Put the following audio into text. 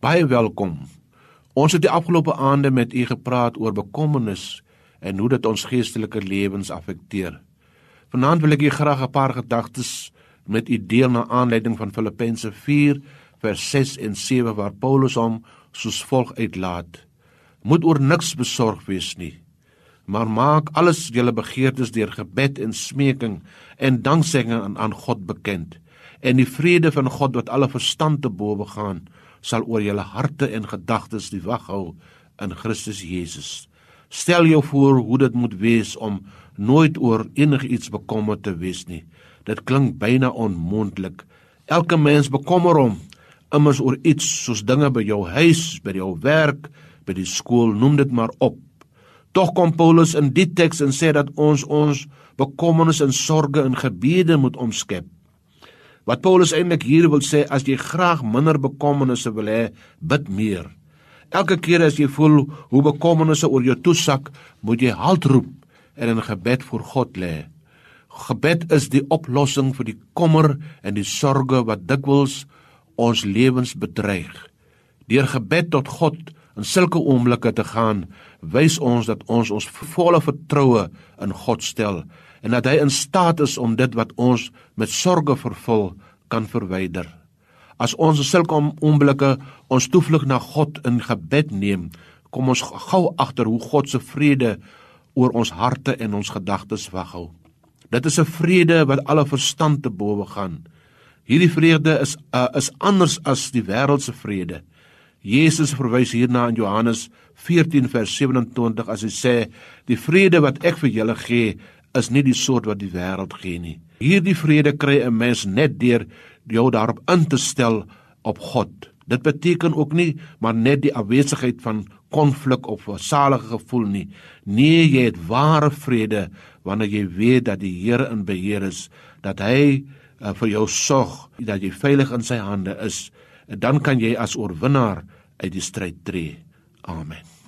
Baie welkom. Ons het die afgelope aande met u gepraat oor bekommernis en hoe dit ons geestelike lewens affekteer. Vanaand wil ek u graag 'n paar gedagtes met u deel na aanleiding van Filippense 4 vers 6 en 7 waar Paulus hom soos volg uitlaat: Moet oor niks besorg wees nie, maar maak alles julle begeertes deur gebed en smeking en danksegging aan, aan God bekend. En die vrede van God wat alle verstand te bowe gaan, sal oor julle harte en gedagtes die wag hou in Christus Jesus. Stel jou voor hoe dit moet wees om nooit oor enigiets bekommerd te wees nie. Dit klink byna onmoontlik. Elke mens bekommer hom immers oor iets soos dinge by jou huis, by jou werk, by die skool, noem dit maar op. Tog kom Paulus in die teks en sê dat ons ons bekommernis en sorges in gebede moet omskep. Wat Paulus eintlik hier wil sê, as jy graag minder bekommernisse wil hê, bid meer. Elke keer as jy voel hoe bekommernisse oor jou toesak, moet jy halt roep en in gebed voor God lê. Gebed is die oplossing vir die kommer en die sorges wat dikwels ons lewens bedreig. Deur gebed tot God in sulke oomblikke te gaan, wys ons dat ons ons volle vertroue in God stel en dat hy in staat is om dit wat ons met sorge vervul kan verwyder. As ons in sulke oomblikke ons toevlug na God in gebed neem, kom ons gou agter hoe God se vrede oor ons harte en ons gedagtes waghou. Dit is 'n vrede wat alle verstand te bowe gaan. Hierdie vrede is uh, is anders as die wêreldse vrede. Jesus verwys hierna in Johannes 14 vers 27 as hy sê: "Die vrede wat ek vir julle gee, is nie die soort wat die wêreld gee nie. Hierdie vrede kry 'n mens net deur jou daarop in te stel op God. Dit beteken ook nie maar net die afwesigheid van konflik of 'n salige gevoel nie. Nee, jy het ware vrede wanneer jy weet dat die Here in beheer is, dat hy uh, vir jou sorg, dat jy veilig in sy hande is. Dan kan jy as oorwinnaar uit die stryd tree. Amen.